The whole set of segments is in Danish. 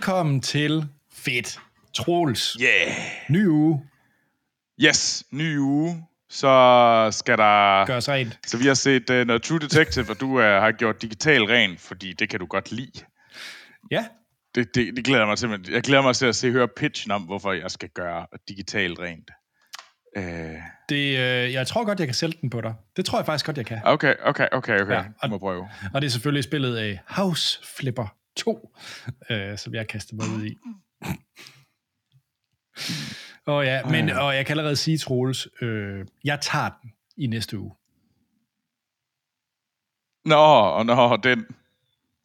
Velkommen til Fedt Troels. Yeah. Ny uge. Yes, ny uge. Så skal der... Gør os rent. Så vi har set uh, noget True Detective, og du uh, har gjort digital ren, fordi det kan du godt lide. Ja, Det, det, det glæder mig simpelthen. Jeg glæder mig til at se høre pitchen om, hvorfor jeg skal gøre digital rent. Uh, det, øh, jeg tror godt, jeg kan sælge den på dig. Det tror jeg faktisk godt, jeg kan. okay, okay, okay, okay. Ja, og- må prøve. Og det er selvfølgelig spillet af House Flipper 2, øh, som jeg kaster mig ud i. Og ja, men og jeg kan allerede sige, Troels, øh, jeg tager den i næste uge. Nå, og nå, den...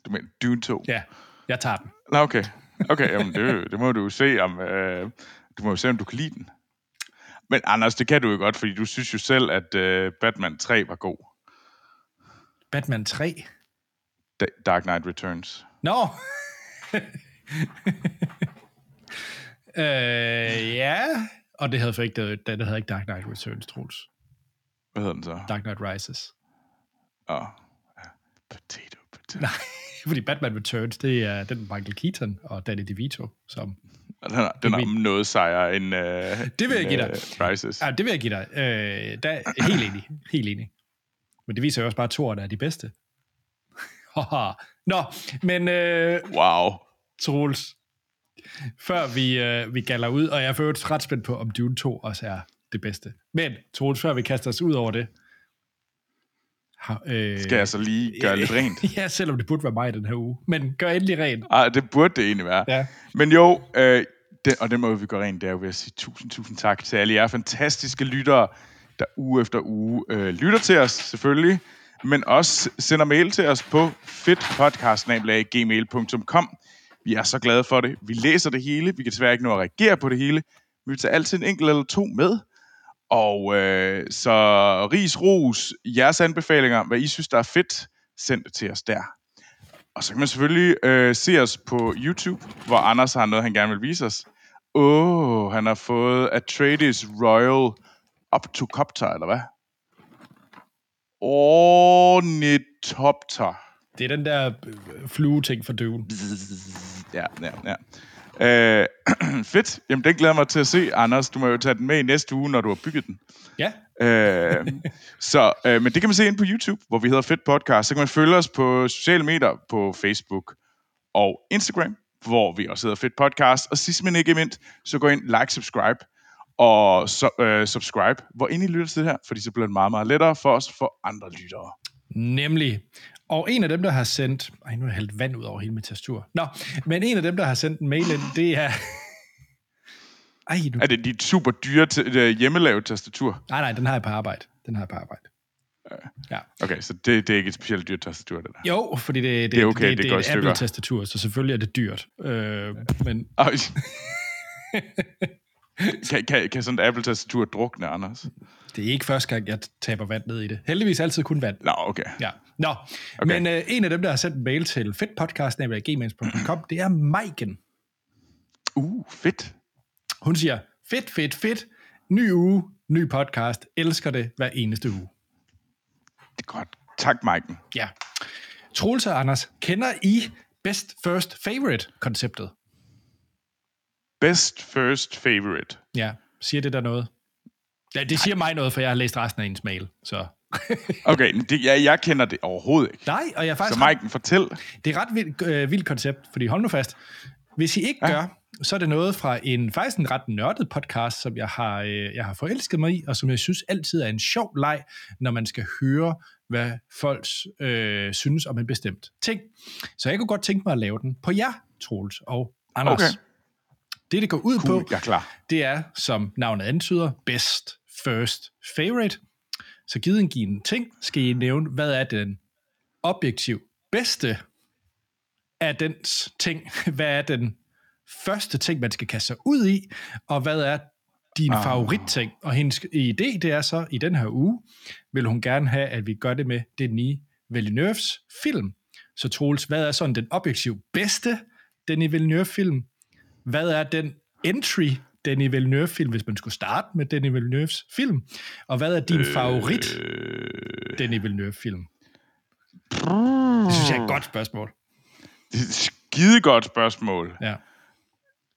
Du mener Dune 2? Ja, jeg tager den. Nå, okay. Okay, jamen det, det må du jo se, om... Øh, du må jo se, om du kan lide den. Men Anders, det kan du jo godt, fordi du synes jo selv, at øh, Batman 3 var god. Batman 3. Da- Dark Knight Returns. Nå! øh, ja, og det havde for ikke, det, det havde ikke Dark Knight Returns, Troels. Hvad hedder den så? Dark Knight Rises. Åh, ja. Potato, potato. Nej, fordi Batman Returns, det er den Michael Keaton og Danny DeVito, som... Den er, den er noget sejere end, øh, Det vil jeg give dig. Øh, Rises. Ja, det vil jeg give dig. Øh, der er helt enig. Helt enig. Men det viser jo også bare, at toerne er de bedste. Haha. Nå, men øh, Wow. Troels, før vi, øh, vi galler ud, og jeg er for øvrigt ret spændt på, om Dune 2 også er det bedste. Men, Troels, før vi kaster os ud over det, har, øh, Skal jeg så lige gøre lidt rent? Ja, selvom det burde være mig den her uge. Men gør endelig rent. Ah, det burde det egentlig være. Ja. Men jo, øh, det, og det må vi gøre rent, det er jo ved at sige tusind, tusind tak til alle jer fantastiske lyttere, der uge efter uge øh, lytter til os, selvfølgelig, men også sender mail til os på fedtpodcast.gmail.com. Vi er så glade for det. Vi læser det hele. Vi kan desværre ikke nå at reagere på det hele. Men vi tager altid en enkelt eller to med. Og øh, så ris, ros, jeres anbefalinger, hvad I synes, der er fedt, send det til os der. Og så kan man selvfølgelig øh, se os på YouTube, hvor Anders har noget, han gerne vil vise os. Åh, oh, han har fået Atreides Royal Optocopter, eller hvad? Ornithopter. Det er den der øh, flueting for Dune. Ja, ja, ja. Øh, fedt. Jamen, den glæder mig til at se, Anders. Du må jo tage den med i næste uge, når du har bygget den. Ja, Øh, så, øh, men det kan man se ind på YouTube, hvor vi hedder Fedt Podcast. Så kan man følge os på sociale medier på Facebook og Instagram, hvor vi også hedder Fedt Podcast. Og sidst men ikke mindst, så gå ind, like, subscribe og så, øh, subscribe, hvor ind I lytter til det her, fordi så bliver det meget, meget lettere for os for andre lyttere. nemlig. Og en af dem, der har sendt... Ej, nu er jeg hældt vand ud over hele mit tastatur. Nå, men en af dem, der har sendt en mail ind, det er... Ej, nu... Er det dit super dyre t- øh, hjemmelavet tastatur? Nej, nej, den har jeg på arbejde. Den har jeg på arbejde. Ja. Okay, så det, det er ikke et specielt dyrt tastatur, det der. Jo, fordi det, det, Det er okay, det, det det er et. Apple-tastatur, så selvfølgelig er det dyrt. Øh, men Ej. kan, kan, kan sådan et Apple-tastatur drukne, Anders? det er ikke første gang, jeg taber vand ned i det. Heldigvis altid kun vand. Nå, okay. Ja. Nå, okay. Men øh, en af dem, der har sendt en mail til fedtpodcast.gmails.com, det er Maiken. Uh, fedt. Hun siger, fedt, fedt, fedt. Ny uge, ny podcast. Elsker det hver eneste uge. Det er godt. Tak, Maiken. Ja. Troels og Anders, kender I Best First Favorite-konceptet? Best first favorite. Ja, siger det der noget? Ja, det siger mig noget, for jeg har læst resten af hendes mail. Så. Okay, men det, ja, jeg kender det overhovedet ikke. Nej, og jeg er Så faktisk... Maiken, fortæl. Det er et ret vildt, øh, vildt koncept, fordi hold nu fast. Hvis I ikke. Ja. gør, så er det noget fra en faktisk en ret nørdet podcast, som jeg har, øh, jeg har forelsket mig i, og som jeg synes altid er en sjov leg, når man skal høre, hvad folk øh, synes om en bestemt ting. Så jeg kunne godt tænke mig at lave den på jer, Troels og Anders. Okay. Det, det går ud Cool, på, jeg er klar. det er, som navnet antyder, best first favorite. Så givet en given ting, skal I nævne, hvad er den objektiv bedste af dens ting? Hvad er den første ting, man skal kaste sig ud i? Og hvad er din Ah. favoritting? Og hendes idé, det er så, i den her uge, vil hun gerne have, at vi gør det med Denis Villeneuves film. Så Troels, hvad er sådan den objektiv bedste Denis Villeneuve-film? Hvad er den entry Denis Villeneuve-film, hvis man skulle starte med Denis Villeneuves film? Og hvad er din øh, favorit Denis Villeneuve-film? Det synes jeg er et godt spørgsmål. Det er skide godt spørgsmål. Ja.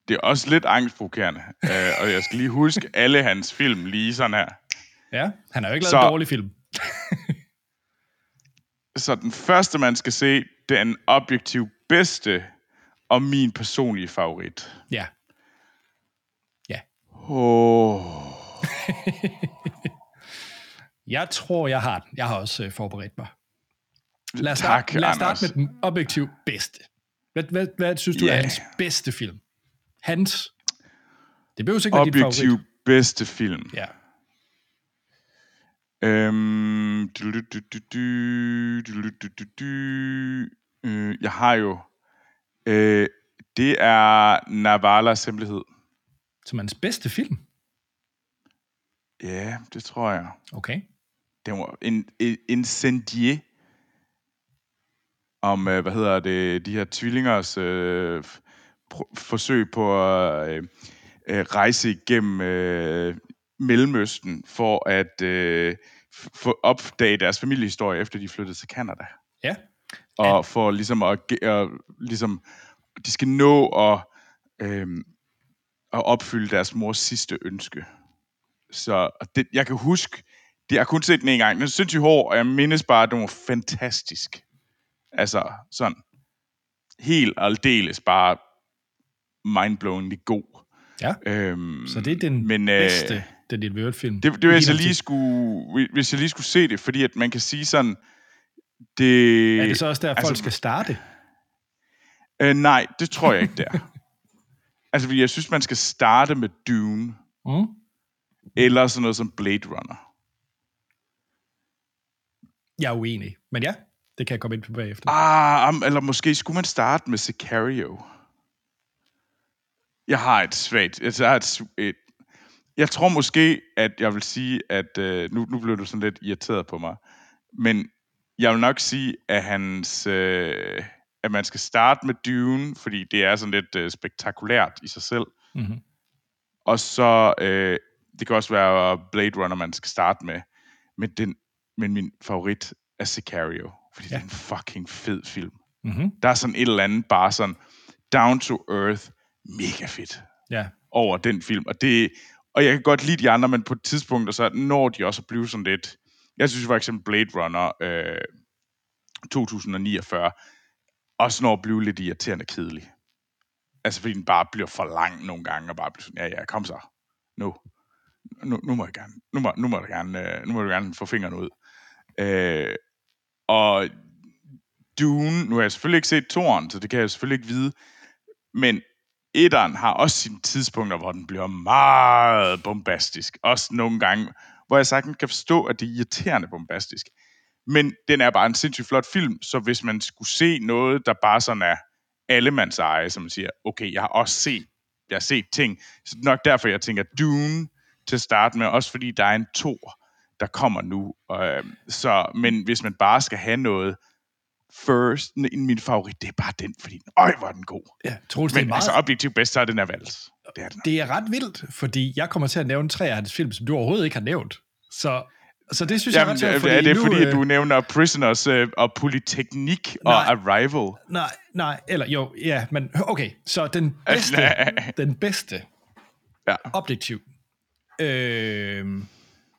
Det er også lidt angstprovokerende. øh, og jeg skal lige huske alle hans film lige sådan her. Ja, han har jo ikke lavet Så- en dårlig film. Så den første, man skal se, den objektiv bedste og min personlige favorit. Ja. Ja. Åh, Jeg tror, jeg har den. Jeg har også øh, forberedt mig. Lad os, tak, starte, lad os starte med den objektiv bedste. Hvad, hvad, hvad synes du Ja. er hans bedste film? Hans. Det behøver sikkert være Objektiv favorit. bedste film. Ja. Øhm, du, du, du, du, du, du, du, du, du. Øh, jeg har jo... Øh, det er Navalas hemmelighed. Som hans bedste film. Ja, det tror jeg. Okay. Det var en, en incendier om, øh, hvad hedder det, de her tvillingers øh, pr- forsøg på at øh, øh, rejse igennem øh, Mellemøsten for at øh, f- opdage deres familiehistorie, efter de flyttede til Canada. Ja. Og for ligesom at, at ligesom, de skal nå at, øhm, at opfylde deres mors sidste ønske. Så det, jeg kan huske, det, jeg har kun set den en gang. Den er sindssygt hård, og jeg mindes bare, at den var fantastisk. Altså sådan helt aldeles bare mindblowingly god. Ja. Øhm, Så det er den men, men, øh, bedste Denis Villeneuve-film. det, det vil jeg så lige skulle, hvis jeg lige skulle se det, fordi at man kan sige sådan, det... Er det så også der, folk altså- skal starte? Øh, nej, det tror jeg ikke, det er. altså, fordi jeg synes, man skal starte med Dune, Mm? eller sådan noget som Blade Runner. Jeg er uenig. Men ja, det kan jeg komme ind på bagefter. Ah, eller måske skulle man starte med Sicario. Jeg har et svagt... Altså, jeg, har et, et, jeg tror måske, at jeg vil sige, at... Øh, nu, nu blev du sådan lidt irriteret på mig. Men jeg vil nok sige, at hans... Øh, at man skal starte med Dune, fordi det er sådan lidt øh, spektakulært i sig selv. Mm-hmm. Og så, øh, det kan også være Blade Runner, man skal starte med. Men, den, men min favorit er Sicario, fordi ja. Det er en fucking fed film. Mm-hmm. Der er sådan et eller andet bare sådan down to earth, mega fedt Ja. over den film. Og, det, og jeg kan godt lide de andre, men på et tidspunkt, så når de også at blive sådan lidt... Jeg synes for eksempel Blade Runner øh, 2049 også når at blive lidt irriterende kedelig. Altså fordi den bare bliver for lang nogle gange, og bare bliver sådan, ja ja, kom så. Nu. Nu, nu må jeg gerne, nu må, nu må jeg gerne, øh, nu må du gerne få fingrene ud. Øh, og Dune, nu har jeg selvfølgelig ikke set toren, så det kan jeg selvfølgelig ikke vide, men etteren har også sine tidspunkter, hvor den bliver meget bombastisk. Også nogle gange, hvor jeg sagtens kan forstå, at det er irriterende bombastisk. Men den er bare en sindssygt flot film, så hvis man skulle se noget, der bare sådan er allemands eje, som man siger, okay, jeg har også set, jeg har set ting, så nok derfor, jeg tænker Dune til at starte med, også fordi der er en tor, der kommer nu. Øh, så, men hvis man bare skal have noget first, min favorit, det er bare den, fordi, øj, hvor den god. ja. Troels, det, er Men meget, altså objektivt bedst, så er den er vals. Det er den. det er ret vildt, fordi jeg kommer til at nævne tre af hans film, som du overhovedet ikke har nævnt. Så, så det synes Jamen, jeg er ret sjovt, er det nu, fordi, at øh, du nævner Prisoners øh, og Polyteknik og Nej. Arrival? Nej, nej, eller jo, ja, men okay, så den bedste, den bedste Ja. objektiv, øh,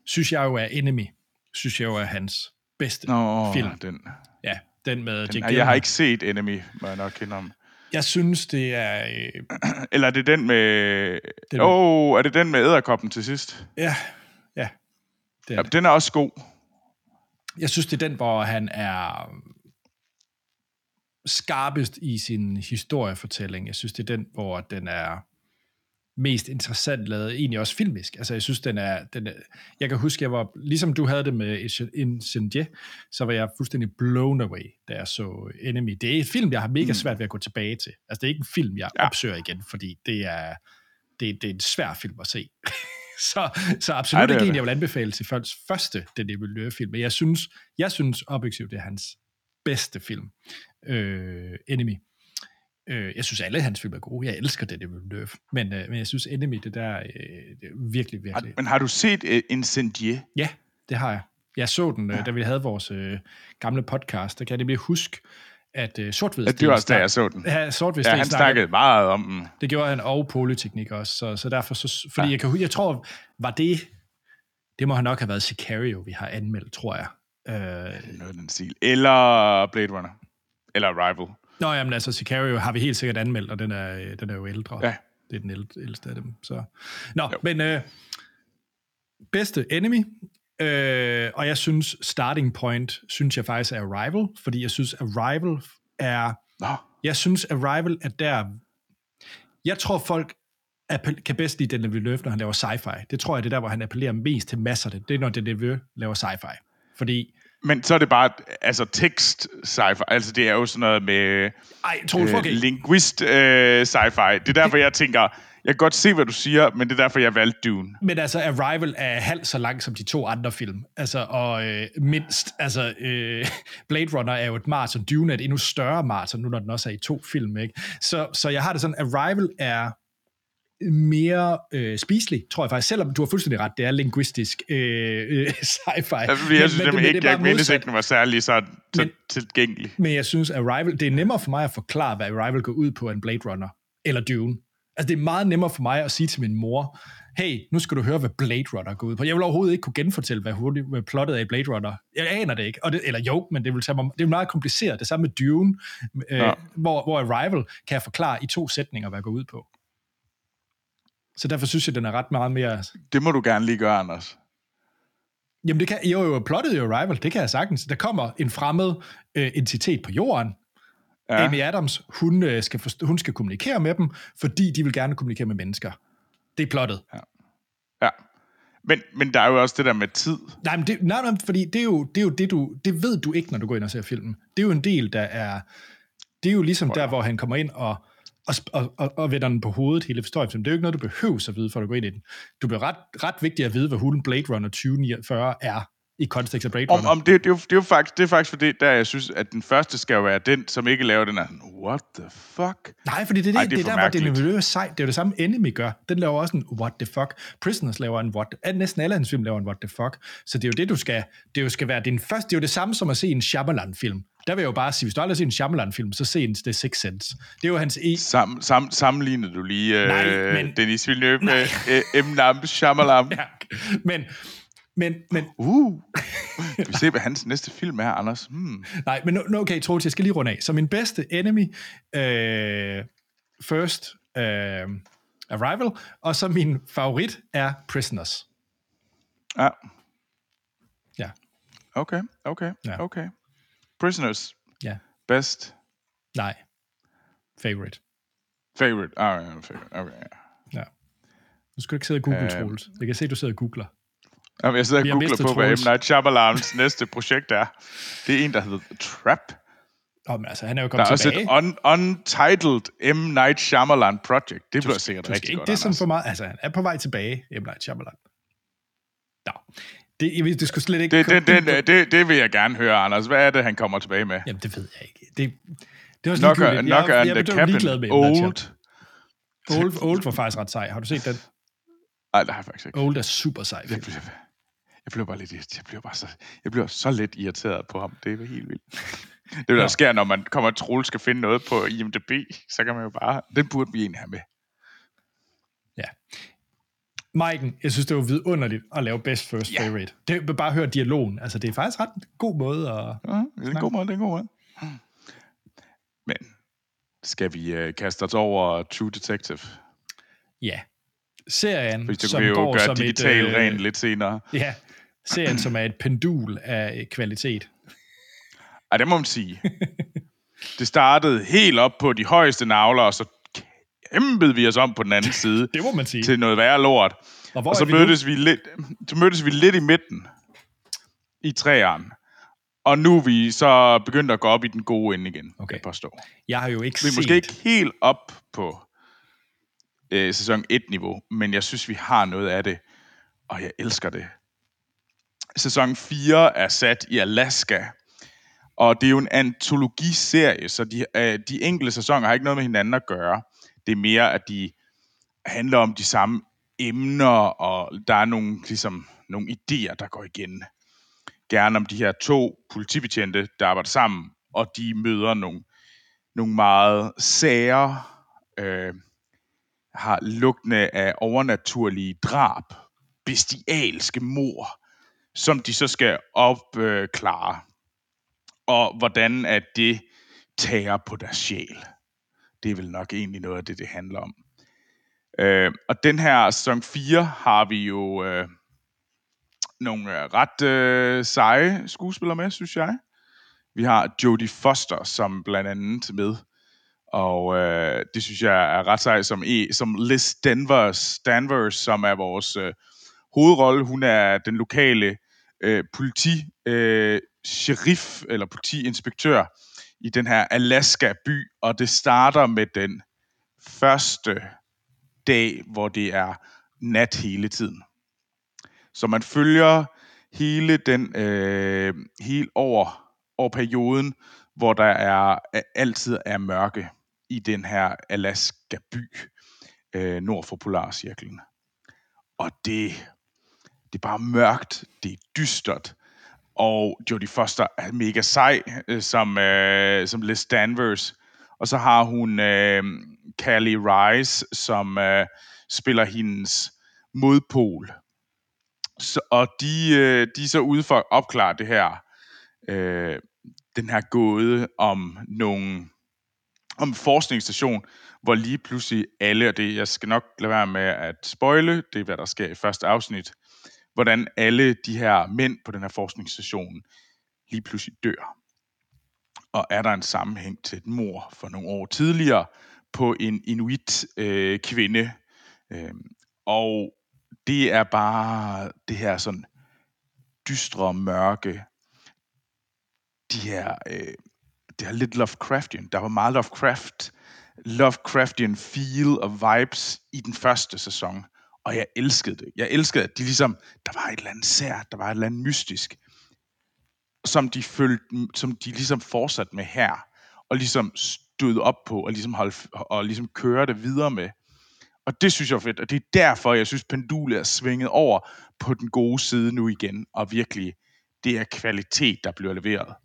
synes jeg jo er Enemy, synes jeg jo er hans bedste Nå, film. den. Ja, den med den Jake jeg har ikke set Enemy, må jeg nok kende om. Jeg synes, det er... Øh, Eller er det den med... Åh, oh, er det den med æderkoppen til sidst? ja. Er Ja, den er også god. Jeg synes, det er den, hvor han er skarpest i sin historiefortælling. Jeg synes, det er den, hvor den er mest interessant lavet, egentlig også filmisk. Altså, jeg synes, den er, den er... Jeg kan huske, jeg var... Ligesom du havde det med Incendier, så var jeg fuldstændig blown away, da jeg så Enemy. Det er et film, jeg har mega svært ved at gå tilbage til. Altså, det er ikke en film, jeg Ja. opsøger igen, fordi det er, det, det er en svær film at se. så, så Ej, absolut det er ikke en, det. jeg vil anbefale til folks første Denis Villeneuve-film. Men jeg synes, jeg synes objektivt, det er hans bedste film. Øh, Enemy. Øh, jeg synes, alle hans film er gode. Jeg elsker det, det Villeneuve. Men, øh, men jeg synes, Enemy, det der øh, det er virkelig, virkelig. Men har du set uh, Incendier? Ja, det har jeg. Jeg så den, ja. Øh, da vi havde vores øh, gamle podcast. Der kan jeg nemlig huske, at uh, sort det var også da, jeg så den. Ja, sort Ja, han snakkede meget om den. Det gjorde han, og polyteknik også. Så, så derfor, så, fordi Ja. jeg, kan, jeg tror, var det, det må have nok have været Sicario, vi har anmeldt, tror jeg. Øh, Noget den stil. Eller Blade Runner. Eller Arrival. Nå, jamen altså, Sicario har vi helt sikkert anmeldt, og den er, øh, den er jo ældre. Ja. Det er den ældste, af dem. Så. Nå, jo. men øh, bedste enemy, øh, og jeg synes, starting point, synes jeg faktisk er Arrival, fordi jeg synes, Arrival er, Nå, jeg synes, Arrival er der, jeg tror folk kan bedst lide Denis Villeneuve, når han laver sci-fi. Det tror jeg, det er der, hvor han appellerer mest til masserne. Det er, når Denis Villeneuve laver sci-fi. Fordi, men så er det bare, altså tekst sci-fi, altså det er jo sådan noget med ej, Troels, øh, linguist øh, sci-fi. Det er derfor, jeg tænker, jeg kan godt se, hvad du siger, men det er derfor, jeg valgte Dune. Men altså, Arrival er halvt så lang som de to andre film. Altså, og øh, mindst, altså, øh, Blade Runner er jo et maraton. Dune er et endnu større maraton, nu når den også er i to film, ikke? Så, så jeg har det sådan, Arrival er mere øh, spiselig, tror jeg faktisk, selvom du har fuldstændig ret, det er linguistisk øh, øh, sci-fi. Jeg, jeg synes men, ikke, er bare jeg mindes ikke, den var særlig så, så Men- tilgængelig. Men jeg synes, Arrival, det er nemmere for mig at forklare, hvad Arrival går ud på, end Blade Runner eller Dune. Altså, det er meget nemmere for mig at sige til min mor, hey, nu skal du høre, hvad Blade Runner går ud på. Jeg vil overhovedet ikke kunne genfortælle, hvad, hurtigt, hvad plottet er i Blade Runner. Jeg aner det ikke. Og det, eller jo, men det vil tage mig, det er meget kompliceret. Det samme med Dune, øh, Ja. hvor, hvor Arrival kan jeg forklare i to sætninger, hvad jeg går ud på. Så derfor synes jeg, den er ret meget mere... Det må du gerne lige gøre, Anders. Jamen, det kan, jo, jo, plottet i Arrival, det kan jeg sagtens. Der kommer en fremmed øh, entitet på jorden, Ja. Amy Adams, hun, øh, skal forstå, hun skal kommunikere med dem, fordi de vil gerne kommunikere med mennesker. Det er plottet. ja. Men, men der er jo også det der med tid. Nej, men det, nej, nej, fordi det er, jo, det er jo det, du... Det ved du ikke, når du går ind og ser filmen. Det er jo en del, der er... Det er jo ligesom der, hvor han kommer ind og, og, og, og, og vender den på hovedet hele historien. Det er jo ikke noget, du behøver at vide, for at gå ind i den. Du bliver ret, ret vigtigt at vide, hvad hulen Blade Runner 2049 er i kontekst af Blade Om, Runner. om det, det, er jo, det, er jo faktisk, det er faktisk fordi, der jeg synes, at den første skal jo være den, som ikke laver den her, what the fuck? Nej, fordi det er, det, Ej, det det er er for der, hvor det mærkeligt. er sejt. Det er jo det samme, Enemy gør. Den laver også en what the fuck. Prisoners laver en what the, Næsten alle hans film laver en what the fuck. Så det er jo det, du skal... Det jo skal være din første... Det er jo det samme som at se en Shyamalan-film. Der vil jeg jo bare sige, hvis du aldrig har set en Shyamalan-film, så se en The Sixth Sense. Det er jo hans e... Sam, sam, sammenlignede du lige Nej, øh, men- Denis Villeneuve med øh, M. Night Shyamalan? Ja, men, men, men, Uh, vi ser, hvad hans næste film er, Anders. Hmm. nej, men nu- okay, Troels, jeg skal lige runde af. Så min bedste enemy, øh, first øh, Arrival, og så min favorit er Prisoners. Ja, Ja, okay, okay, Ja. okay. Prisoners, ja, best nej. Favorite. favorite. Ah, favorite. Okay, ja. Ja. Nu skal du ikke sidde og google, Øhm. Troels. Jeg kan se, at du sidder og googler. Jamen, jeg sidder og googler på, hvad M. Night Shyamalans næste projekt er. Det er en, der hedder Trap. Oh, men altså, han er jo Der kommet er også tilbage. et un- untitled M. Night Shyamalan project. Det bliver sikkert du rigtig ikke godt, det er sådan Anders. for meget. Altså, han er på vej tilbage, M. Night Shyamalan. Nå. Det, det skulle slet ikke... Det, det, komme- det, det, det vil jeg gerne høre, Anders. Hvad er det, han kommer tilbage med? Jamen, det ved jeg ikke. Det, det er også Nok, ligegyldigt. nok jeg, and jeg, the jeg, er ligeglad Captain. med Old. Old, Old var faktisk ret sej. Har du set den? Nej, det har jeg faktisk ikke. Old er super sej. Film. bliver, jeg bliver bare lidt. Jeg bliver, bare så, jeg bliver så lidt irriteret på ham. Det er helt vildt. Det er det, der Nå. sker, når man kommer Troels skal finde noget på IMDb. Så kan man jo bare... Den burde vi egentlig have med. Ja. Maiken, jeg synes, det var vidunderligt at lave Best First Ja. Favorite. Det er bare at høre dialogen. Altså, det er faktisk ret god måde at... Ja, det er en god måde, det er en god måde. Men skal vi uh, kaste os over True Detective? Ja. Serien, Fordi det som kan vi jo går gøre som digitalt et... rent lidt senere. Ja, serien, som er et pendul af kvalitet. Ej, det må man sige. Det startede helt op på de højeste navler, og så kæmpede vi os om på den anden side Det må man sige. til noget værre lort. Og Og så vi nu? mødtes vi, lidt, så mødtes vi lidt i midten i træerne. Og nu er vi så begyndt at gå op i den gode ende igen, okay. Jeg påstå. Jeg har jo ikke Vi er set... måske ikke helt op på øh, sæson 1-niveau, men jeg synes, vi har noget af det, og jeg elsker det. Sæson 4 er sat i Alaska, og det er jo en antologiserie, så de, øh, de enkelte sæsoner har ikke noget med hinanden at gøre. Det er mere, at de handler om de samme emner, og der er nogle, ligesom, nogle idéer, der går igen. Gerne om de her to politibetjente, der arbejder sammen og de møder nogle, nogle meget sære, øh, har lugtende af overnaturlige drab, bestialske mor, som de så skal opklare. Øh, og hvordan at det tager på deres sjæl. Det er vel nok egentlig noget af det, det handler om. Øh, og den her sæson 4 har vi jo øh, nogle øh, ret øh, seje skuespillere med, synes jeg. Vi har Jodie Foster som blandt andet med, og øh, det synes jeg er ret sej som, e, som Liz Danvers, Danvers, som er vores øh, hovedrolle. Hun er den lokale øh, politi øh, sheriff eller politiinspektør i den her Alaska-by, og det starter med den første dag, hvor det er nat hele tiden. Så man følger hele den øh, hele over, over perioden, hvor der er altid er mørke i den her Alaska-by øh, nord for Polarcirklen. Og det, det er bare mørkt, det er dystert, og Jodie Foster er mega sej øh, som, øh, som Liz Danvers. Og så har hun øh, Callie Rice, som øh, spiller hendes modpol. Så, og de, øh, de er så ude for at opklare det her, øh, den her gåde om nogle om forskningsstation, hvor lige pludselig alle, og det, jeg skal nok lade være med at spoile, det er hvad der sker i første afsnit, hvordan alle de her mænd på den her forskningsstation lige pludselig dør. Og er der en sammenhæng til et mor for nogle år tidligere på en inuit-kvinde. Øh, øh, og det er bare det her sådan dystre, mørke, de her, øh, det her lidt Lovecraftian. Der var meget Lovecraft, Lovecraftian feel og vibes i den første sæson og jeg elskede det. Jeg elskede, at de ligesom, der var et eller andet sært, der var et eller andet mystisk, som de, følte, som de ligesom fortsatte med her, og ligesom stod op på, og ligesom, holdt, og ligesom kørte videre med. Og det synes jeg er fedt, og det er derfor, jeg synes, pendulet er svinget over på den gode side nu igen, og virkelig, det er kvalitet, der bliver leveret.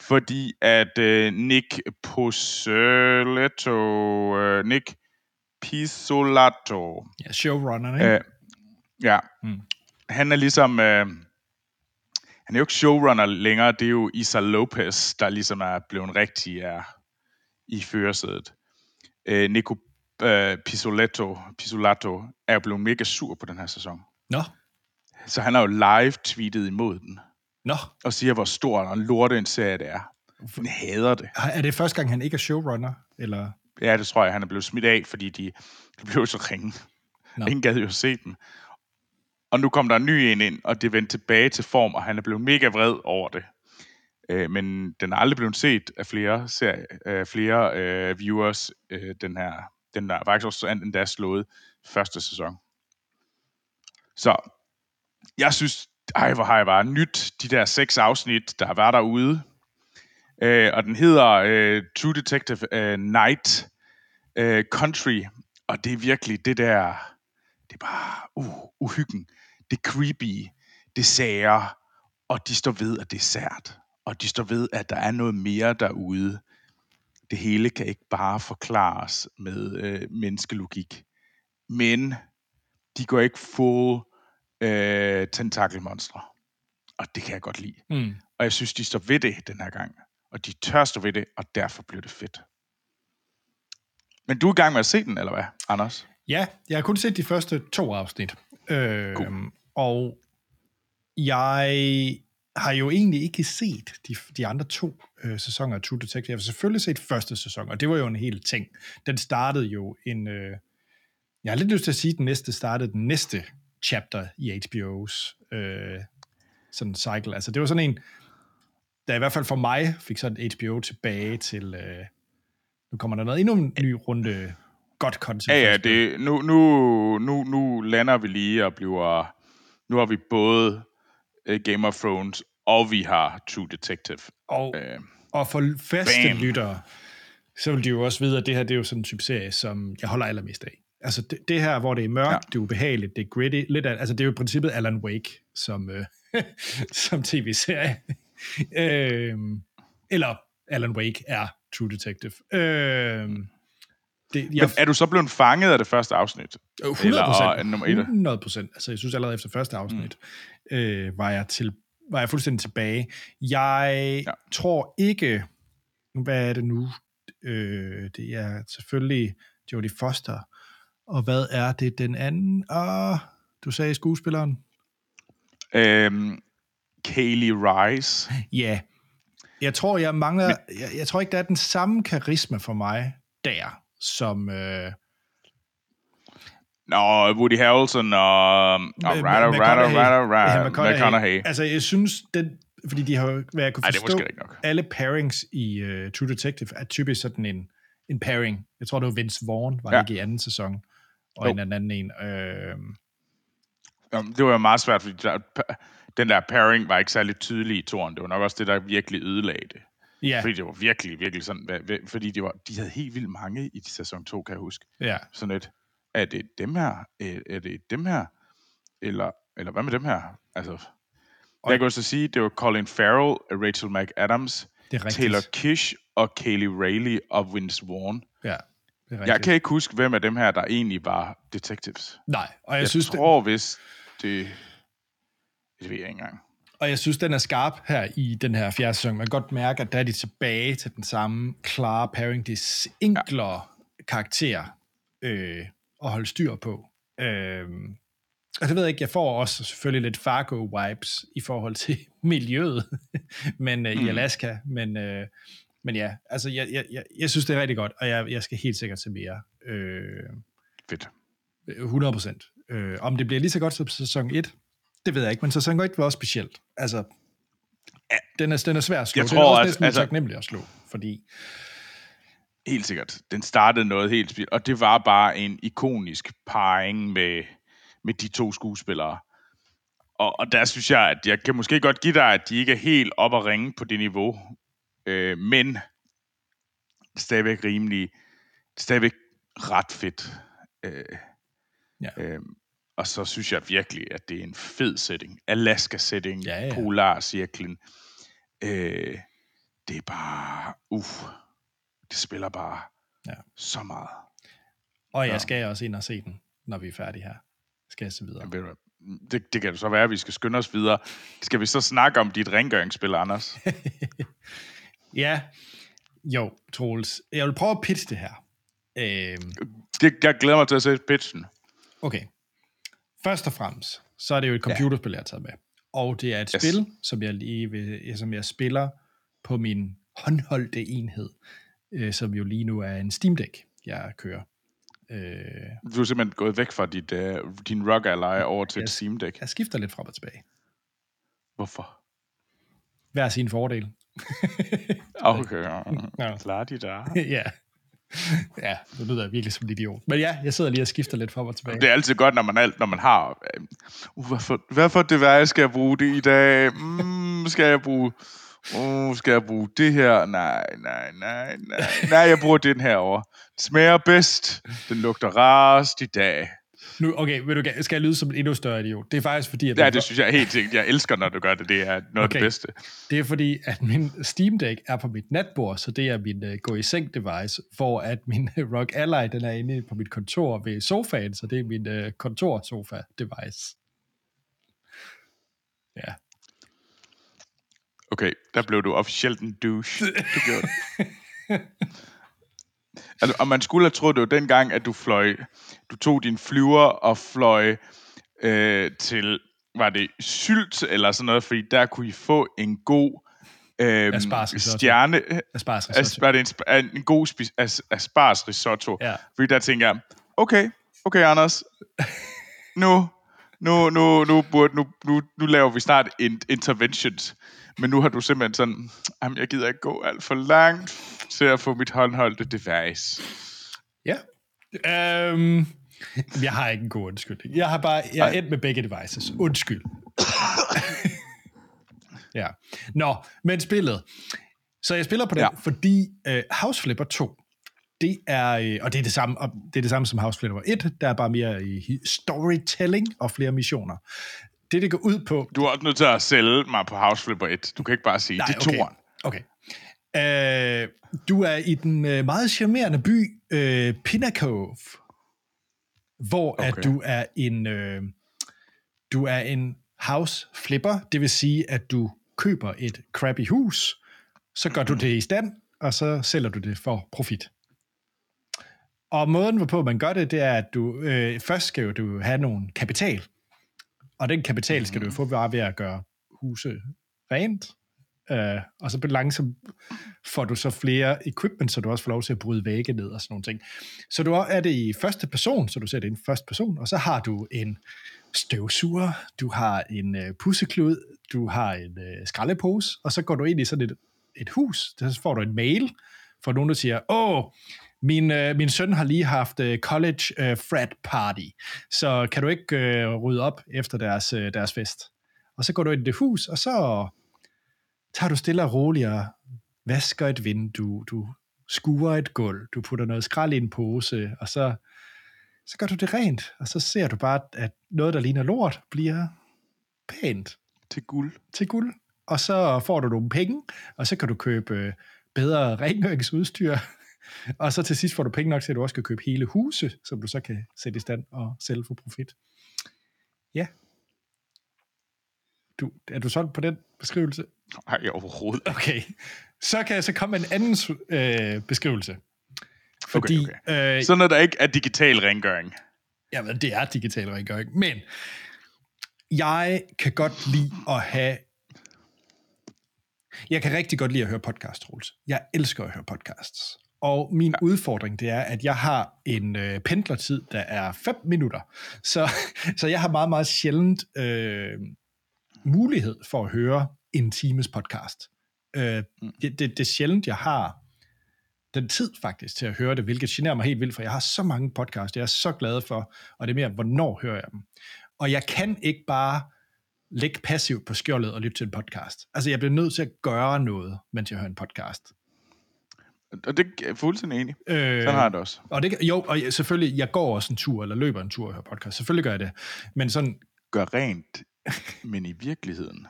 Fordi at øh, Nick Posoletto, øh, Nick Pisolato. Ja, showrunner, ikke? Øh, ja. Mm. Han er ligesom... Øh, han er jo ikke showrunner længere, det er jo Isa Lopez, der ligesom er blevet rigtig er i førersædet. Øh, Nico øh, Pisoletto, Pisolato er jo blevet mega sur på den her sæson. Nå. Så han har jo live-tweetet imod den. Nå. Og siger, hvor stor og lorte en serie det er. Han hader det. Er det første gang, han ikke er showrunner? Eller? Ja, det tror jeg, han er blevet smidt af, fordi de, de blev så ringe. No. Ingen gad jo se dem. Og nu kom der en ny en ind, og det vendte tilbage til form, og han er blevet mega vred over det. Øh, men den er aldrig blevet set af flere, serie, øh, flere øh, viewers, øh, den her. Den der faktisk også endda slået første sæson. Så jeg synes, ej, hvor har jeg bare nyt de der seks afsnit, der har været derude. Øh, og den hedder øh, True Detective øh, Night øh, Country, og det er virkelig det der, det er bare uh, uhyggen, det er creepy, det sager, og de står ved, at det er sært, og de står ved, at der er noget mere derude. Det hele kan ikke bare forklares med øh, menneskelogik, men de går ikke full øh, tentakelmonstre. Og det kan jeg godt lide. Mm. Og jeg synes, de står ved det den her gang og de tør stå ved det, og derfor bliver det fedt. Men du er i gang med at se den, eller hvad, Anders? Ja, jeg har kun set de første to afsnit. Øh, cool. Og jeg har jo egentlig ikke set de, de andre to øh, sæsoner af True Detective. Jeg har selvfølgelig set første sæson, og det var jo en hel ting. Den startede jo en... Øh, jeg har lidt lyst til at sige, at den næste startede den næste chapter i HBO's øh, sådan cycle. Altså det var sådan en, der i hvert fald for mig fik sådan HBO tilbage til, øh, nu kommer der noget endnu en ny runde godt content. Ja, ja, det, nu, nu, nu, nu lander vi lige og bliver, nu har vi både uh, Game of Thrones, og vi har True Detective. Og, uh, og for faste bam. lyttere, så vil de jo også vide, at det her det er jo sådan en type serie, som jeg holder allermest af. Altså det, det her, hvor det er mørkt, ja. det er ubehageligt, det er gritty, lidt af, altså det er jo i princippet Alan Wake som, øh, som tv-serie. øh, eller Alan Wake er True Detective. Øh, det, jeg, Men er du så blevet fanget af det første afsnit? 100 Eller og, procent. nummer et? 100 procent. Altså, jeg synes allerede efter første afsnit, mm. øh, var, jeg til, var jeg fuldstændig tilbage. Jeg ja. tror ikke, hvad er det nu? Øh, det er selvfølgelig Jodie Foster. Og hvad er det den anden? Ah, du sagde skuespilleren? Øhm, Kaylee Rice. Ja. Jeg tror, jeg mangler... Jeg, jeg tror ikke, der er den samme karisma for mig der, som... Øh, Nå, Woody Harrelson og, og Ryder, Ryder. Ryder, Ryder, McConaughey. Altså, jeg synes, den, fordi de har, hvad jeg kunne Ej, det forstå, måske ikke nok. alle pairings i uh, True Detective er typisk sådan en, en pairing. Jeg tror, det var Vince Vaughn, var Ja. ja. ikke i anden sæson, og Jo. en anden en. Øh, Jamen, det var jo meget svært, fordi der, den der pairing var ikke særlig tydelig i toren. Det var nok også det, der virkelig ødelagde det. ja, Fordi det var virkelig, virkelig sådan, fordi det var, de havde helt vildt mange i sæson 2, kan jeg huske. ja, Sådan et, er det dem her? Er, det dem her? Eller, eller hvad med dem her? Altså, Og- jeg kan også sige, det var Colin Farrell, Rachel McAdams, det er. Taylor Kish og Kaylee Rayleigh og Vince Vaughn. Ja, det er. Jeg kan ikke huske, hvem af dem her, der egentlig var detectives. Nej, og jeg, Jeg, synes, tror, hvis det... Det ved jeg ikke engang. Og jeg synes, den er skarp her i den her fjerde sæson. Man kan godt mærke, at der er de tilbage til den samme klare pairing. Det er enklere ja. karakter øh, at holde styr på. Øh, og det ved jeg ikke, jeg får også selvfølgelig lidt Fargo-vibes i forhold til miljøet men, øh, Mm. i Alaska. Men, øh, men ja, altså jeg, jeg, jeg, jeg synes, det er rigtig godt, og jeg, jeg skal helt sikkert se mere. Øh, Fedt. 100 procent. Øh, om det bliver lige så godt som sæson 1, det ved jeg ikke, men sæson 1 var også specielt. Altså, den er, den er svær at slå. Jeg den er tror, også at- næsten altså- taknemmelig at slå, fordi Helt sikkert. Den startede noget helt specielt, og det var bare en ikonisk parring med, med de to skuespillere. Og, og der synes jeg, at jeg kan måske godt give dig, at de ikke er helt op at ringe på det niveau, øh, men stadigvæk rimelig, stadigvæk ret fedt. Øh, Ja. øh, og så synes jeg virkelig, at det er en fed setting. Alaska-setting, Ja, ja. Polarcirklen. Øh, det er bare, uff, det spiller bare Ja. så meget. og Ja. jeg skal også ind og se den, når vi er færdige her. Skal jeg se videre. Hvad, Det, det kan det så være, at vi skal skynde os videre. Skal vi så snakke om dit rengøringsspil, Anders? Ja, jo, Troels. Jeg vil prøve at pitche det her. Øhm, Det, jeg glæder mig til at se pitchen. okay. Først og fremmest, så er det jo et computerspil, jeg har taget med. Og det er et Yes. spil, som jeg, lige vil, som jeg spiller på min håndholdte enhed, øh, som jo lige nu er en Steam Deck, jeg kører. Øh, Du er simpelthen gået væk fra dit, uh, din Rock Ally over til et Yes. Steam Deck. jeg skifter lidt frem og tilbage. Hvorfor? Hver sin fordel. Okay. Ja. Klar de der. ja. Ja, det lyder jeg virkelig som en idiot. Men ja, jeg sidder lige og skifter lidt frem og tilbage. Det er altid godt, når man, alt, når man har... Øh, uh, hvad, for, hvad for skal jeg bruge det i dag? Mm, skal jeg bruge... Uh, skal jeg bruge det her? Nej, nej, nej, nej. Nej, jeg bruger den her over. Smager bedst. Den lugter rarest i dag. Nu, okay, vil du, skal jeg lyde som en endnu større idiot? Det er faktisk fordi, at Ja, det synes jeg helt sikkert. Jeg elsker, når du gør det. Det er noget okay. af det bedste. Det er fordi, at min Steam Deck er på mit natbord, så det er min uh, gå i seng device, hvor at min uh, Rock Ally, den er inde på mit kontor ved sofaen, så det er min uh, kontorsofa device. Ja. Okay, der blev du officielt en douche. Du gjorde det. altså, og man skulle have troet, det var dengang, at du fløj, du tog din flyver og fløj øh, til, var det Sylt eller sådan noget, fordi der kunne I få en god øh, stjerne, Asparges as, risotto. var det en, god spis, as, asparges risotto. Ja. Fordi der tænker jeg, okay, okay Anders, nu, nu, nu, nu, burde, nu, nu, nu laver vi snart en interventions. Men nu har du simpelthen sådan, jamen jeg gider ikke gå alt for langt til at få mit håndholdte device. Ja. Øhm, jeg har ikke en god undskyldning. Jeg har bare, jeg er endt med begge devices. Undskyld. ja. Nå, men spillet. Så jeg spiller på den, Ja. fordi uh, House Flipper 2, det er, øh, og det er det samme, og det er det samme som House Flipper 1, der er bare mere i storytelling og flere missioner. Det, det går ud på, Du er også nødt til at sælge mig på House Flipper 1. Du kan ikke bare sige, det er okay. toren. Okay. Uh, du er i den uh, meget charmerende by uh, Pinakove, hvor okay. at du er en uh, du er en house flipper, det vil sige, at du køber et crappy hus, så gør du det i stand, og så sælger du det for profit. Og måden, hvorpå man gør det, det er, at du øh, først skal du have nogle kapital, og den kapital skal du få bare ved at gøre huse rent, øh, og så langsomt får du så flere equipment, så du også får lov til at bryde vægge ned og sådan nogle ting. Så du er det i første person, så du ser det i en første person, og så har du en støvsuger, du har en øh, pusseklud, du har en øh, skraldepose, og så går du ind i sådan et, et hus, så får du en mail fra nogen, der siger, åh, min, øh, min søn har lige haft øh, college øh, frat party, så kan du ikke øh, rydde op efter deres, øh, deres fest? Og så går du ind i det hus, og så tager du stille og roligt og vasker et vindue, du skuer et gulv, du putter noget skrald i en pose, og så, så gør du det rent, og så ser du bare, at noget, der ligner lort, bliver pænt. Til guld. Til guld. Og så får du nogle penge, og så kan du købe øh, bedre rengøringsudstyr, og så til sidst får du penge nok til, at du også kan købe hele huse, som du så kan sætte i stand og sælge for profit. Ja. Du, er du solgt på den beskrivelse? Nej, overhovedet Okay. Så kan jeg så komme med en anden øh, beskrivelse. Fordi, okay, okay. Øh, Sådan er der ikke er digital rengøring. Jamen, det er digital rengøring. Men jeg kan godt lide at have... Jeg kan rigtig godt lide at høre podcast, Troels. Jeg elsker at høre podcasts. Og min ja. udfordring, det er, at jeg har en øh, pendlertid, der er 5 minutter. Så, så jeg har meget, meget sjældent øh, mulighed for at høre en times podcast. Øh, mm. det, det, det er sjældent, jeg har den tid faktisk til at høre det, hvilket generer mig helt vildt, for jeg har så mange podcasts, jeg er så glad for, og det er mere, hvornår hører jeg dem. Og jeg kan ikke bare ligge passivt på skjoldet og lytte til en podcast. Altså, jeg bliver nødt til at gøre noget, mens jeg hører en podcast. Og det er fuldstændig enig. Øh, Sådan har jeg det også. Og det, jo, og selvfølgelig, jeg går også en tur, eller løber en tur og hører podcast. Selvfølgelig gør jeg det. Men sådan... Gør rent, men i virkeligheden.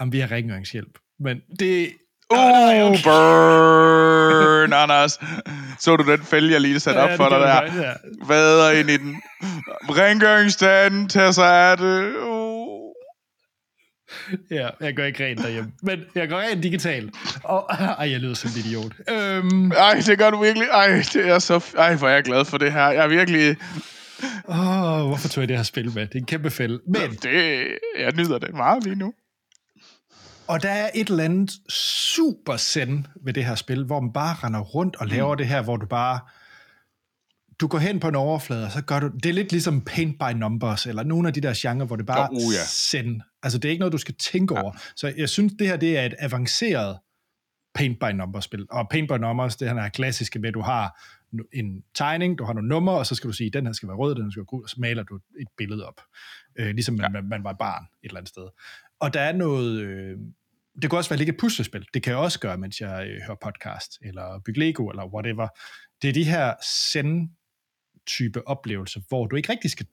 Jamen, vi har rengøringshjælp. Men det... Oh, okay. burn, Anders. Så du den fælge, jeg lige satte ja, op for dig der? Vader ind i den. Rengøringsstanden tager sig af det. Oh. Ja, jeg går ikke rent derhjemme. Men jeg går rent digitalt. Og, ej, jeg lyder som en idiot. Øhm, ej, det gør du virkelig. Ej, det er så... Ej, hvor er jeg glad for det her. Jeg er virkelig... Åh, oh, hvorfor tog jeg det her spil med? Det er en kæmpe fælde. Men... Det, jeg nyder det meget lige nu. Og der er et eller andet super send ved det her spil, hvor man bare render rundt og laver mm. det her, hvor du bare du går hen på en overflade, og så gør du, det er lidt ligesom paint by numbers, eller nogle af de der genre, hvor det bare oh, uh, ja. send. Altså, det er ikke noget, du skal tænke ja. over. Så jeg synes, det her, det er et avanceret paint by numbers spil. Og paint by numbers, det her er klassiske med, at du har en tegning, du har nogle numre, og så skal du sige, den her skal være rød, den her skal være gul, og så maler du et billede op. Øh, ligesom ja. man, man var barn et eller andet sted. Og der er noget... Øh, det kan også være lidt et puslespil. Det kan jeg også gøre, mens jeg øh, hører podcast, eller bygge Lego, eller whatever. Det er de her send type oplevelse, hvor du ikke rigtig skal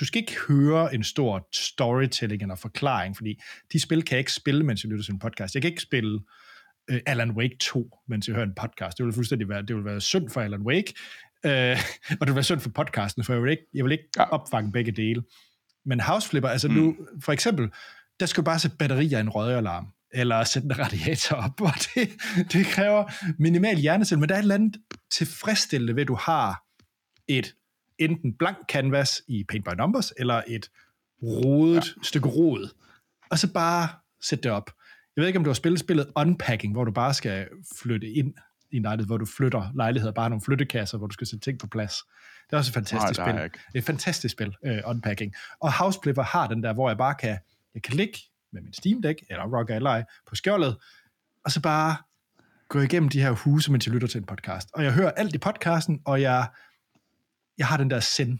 du skal ikke høre en stor storytelling eller forklaring, fordi de spil kan jeg ikke spille, mens jeg lytter til en podcast. Jeg kan ikke spille uh, Alan Wake 2, mens jeg hører en podcast. Det vil fuldstændig være, det vil være synd for Alan Wake, uh, og det vil være synd for podcasten, for jeg vil ikke, jeg vil ikke opfange begge dele. Men House Flipper, altså mm. nu, for eksempel, der skal du bare sætte batterier i en røgalarm, eller sætte en radiator op, og det, det kræver minimal hjernecel, men der er et eller andet tilfredsstillende ved, at du har et enten blank canvas i Paint by Numbers, eller et rodet ja. stykke rod, og så bare sætte det op. Jeg ved ikke, om du har spillet spillet Unpacking, hvor du bare skal flytte ind i en lejlighed, hvor du flytter lejligheder, bare nogle flyttekasser, hvor du skal sætte ting på plads. Det er også et fantastisk Nej, spil. Det er et fantastisk spil, uh, Unpacking. Og House Flipper har den der, hvor jeg bare kan, jeg kan ligge med min Steam Deck, eller Rock Ally, på skjoldet, og så bare gå igennem de her huse, mens jeg lytter til en podcast. Og jeg hører alt i podcasten, og jeg jeg har den der sind,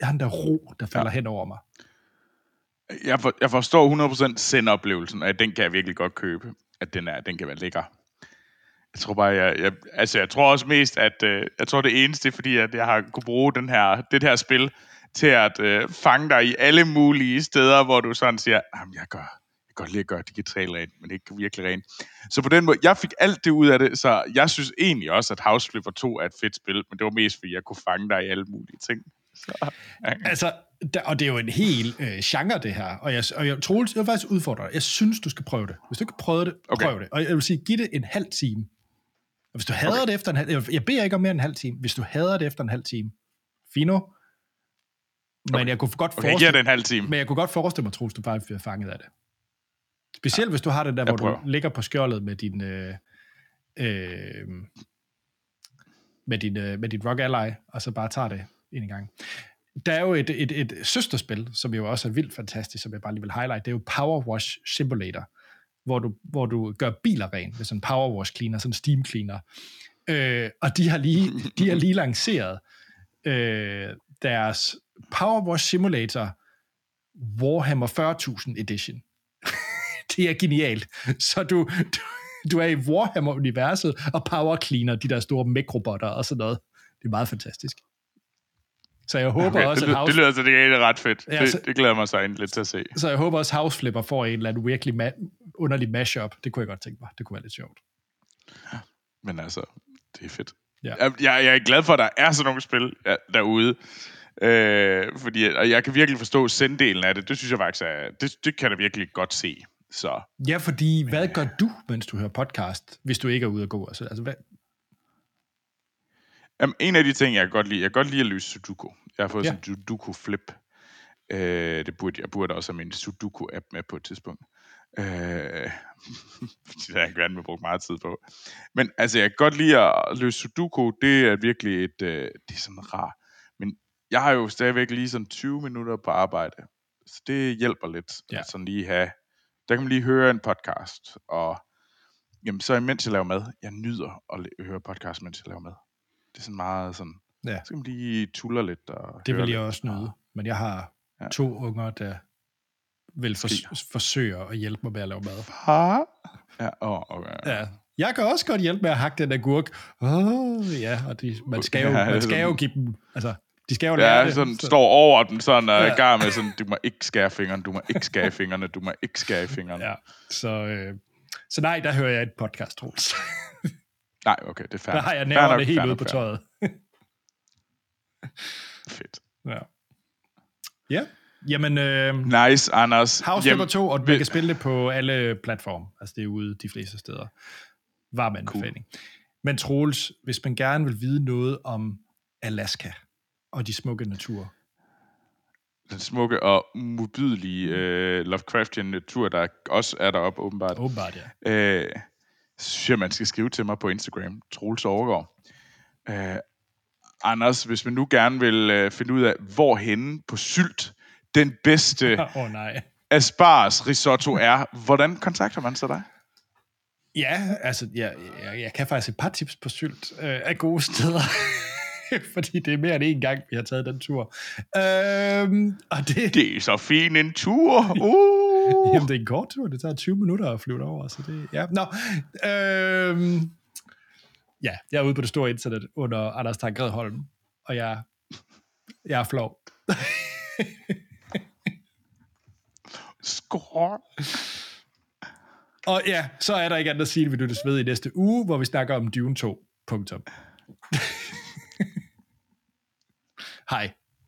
jeg har den der ro, der falder ja. hen over mig. Jeg, for, jeg forstår 100% sendoplevelsen, og den kan jeg virkelig godt købe, at den, er, den kan være lækker. Jeg tror bare, jeg, jeg, altså jeg tror også mest, at øh, jeg tror det eneste, fordi at jeg har kunne bruge den her, det her spil til at øh, fange dig i alle mulige steder, hvor du sådan siger, jamen jeg gør, godt lide at gøre digitalt rent, men ikke virkelig rent. Så på den måde, jeg fik alt det ud af det, så jeg synes egentlig også, at House Flipper 2 er et fedt spil, men det var mest, fordi jeg kunne fange dig i alle mulige ting. Så, ja. Altså, der, og det er jo en hel øh, genre, det her. Og jeg, og jeg tror, jeg vil faktisk udfordre dig. Jeg synes, du skal prøve det. Hvis du ikke har prøvet det, okay. prøv det. Og jeg vil sige, giv det en halv time. Og hvis du hader okay. det efter en halv jeg beder ikke om mere end en halv time. Hvis du hader det efter en halv time, fino. Men okay. jeg kunne godt forestille, okay, jeg det en halv time. Men jeg kunne godt forestille mig, Troels, du bare bliver fanget af det. Specielt ja. hvis du har det der, hvor du ligger på skjoldet med din... Øh, øh, med din, øh, med din Rock Ally, og så bare tager det en gang. Der er jo et, et, et søsterspil, som jo også er vildt fantastisk, som jeg bare lige vil highlight. Det er jo Power Wash Simulator, hvor du, hvor du gør biler ren med sådan en Power Wash cleaner, sådan en steam cleaner. Øh, og de har lige, de har lige lanceret øh, deres Power Wash Simulator Warhammer 40.000 Edition. Det er genialt. Så du, du, du er i Warhammer-universet og power cleaner de der store mikrobotter og sådan noget. Det er meget fantastisk. Så jeg håber okay, også, det, at House... Det lyder så det er ret fedt. Ja, det, så, det glæder mig så egentlig lidt til at se. Så jeg håber også, at House Flipper får en eller anden virkelig ma- underlig mashup. Det kunne jeg godt tænke mig. Det kunne være lidt sjovt. Ja, men altså, det er fedt. Ja. Jeg, jeg, jeg er glad for, at der er sådan nogle spil ja, derude. Øh, fordi og jeg kan virkelig forstå senddelen af det. Det synes jeg faktisk er, det, det kan jeg virkelig godt se. Så. Ja, fordi hvad gør du, mens du hører podcast, hvis du ikke er ude at gå? Altså, altså hvad, Jamen, en af de ting, jeg kan godt lide, jeg kan godt lide at løse Sudoku. Jeg har fået ja. sådan en Sudoku-flip. Øh, det burde, jeg burde også have min Sudoku-app med på et tidspunkt. Øh, det har jeg ikke været med brugt meget tid på. Men altså, jeg kan godt lide at løse Sudoku. Det er virkelig et, øh, det er sådan rar. Men jeg har jo stadigvæk lige sådan 20 minutter på arbejde. Så det hjælper lidt. Ja. At sådan lige have, der kan man lige høre en podcast. Og jamen, så imens jeg laver mad, jeg nyder at høre podcast, mens jeg laver mad. Det er sådan meget sådan, ja. så kan man lige tulle lidt. Og det vil jeg lidt. også nyde, men jeg har ja. to unger, der vil for, forsøge at hjælpe mig med at lave mad. Far? Ja, oh, okay. ja. Jeg kan også godt hjælpe med at hakke den agurk. Oh, ja, og de, man skal jo, man skal jo give dem, altså, de skal jo lære ja, det. sådan så. står over den sådan, og ja. er gang med sådan, du må ikke skære fingrene, du må ikke skære fingrene, du må ikke skære fingrene. Ja, så, øh, så nej, der hører jeg et podcast, Troels. Nej, okay, det er færdigt. Der har jeg nævnt det helt ude på tøjet. Fedt. Ja. Ja, jamen... Øh, nice, Anders. House Number 2, og vi kan spille det på alle platforme. Altså, det er ude de fleste steder. Varm anbefaling. Cool. Men Troels, hvis man gerne vil vide noget om Alaska og de smukke natur, den smukke og modbydelige uh, Lovecraftian natur, der også er deroppe, åbenbart. Åbenbart, ja. Så synes jeg, man skal skrive til mig på Instagram, Troels Overgaard. Uh, Anders, hvis man nu gerne vil uh, finde ud af, hvor henne på Sylt den bedste oh, nej. Aspars risotto er, hvordan kontakter man så dig? Ja, altså, jeg, jeg, jeg kan faktisk et par tips på Sylt uh, af gode steder. fordi det er mere end en gang, vi har taget den tur. Uh, og det... det er så fin en tur! Uh. Jamen, det er en kort tur. Det tager 20 minutter at flyve over. Så det, ja. Nå, øhm, ja, jeg er ude på det store internet under Anders Tankred Holm, og jeg, jeg er flov. Skår. Og ja, så er der ikke andet at sige, at vi lyttes ved i næste uge, hvor vi snakker om Dune 2. Punktum. Hi.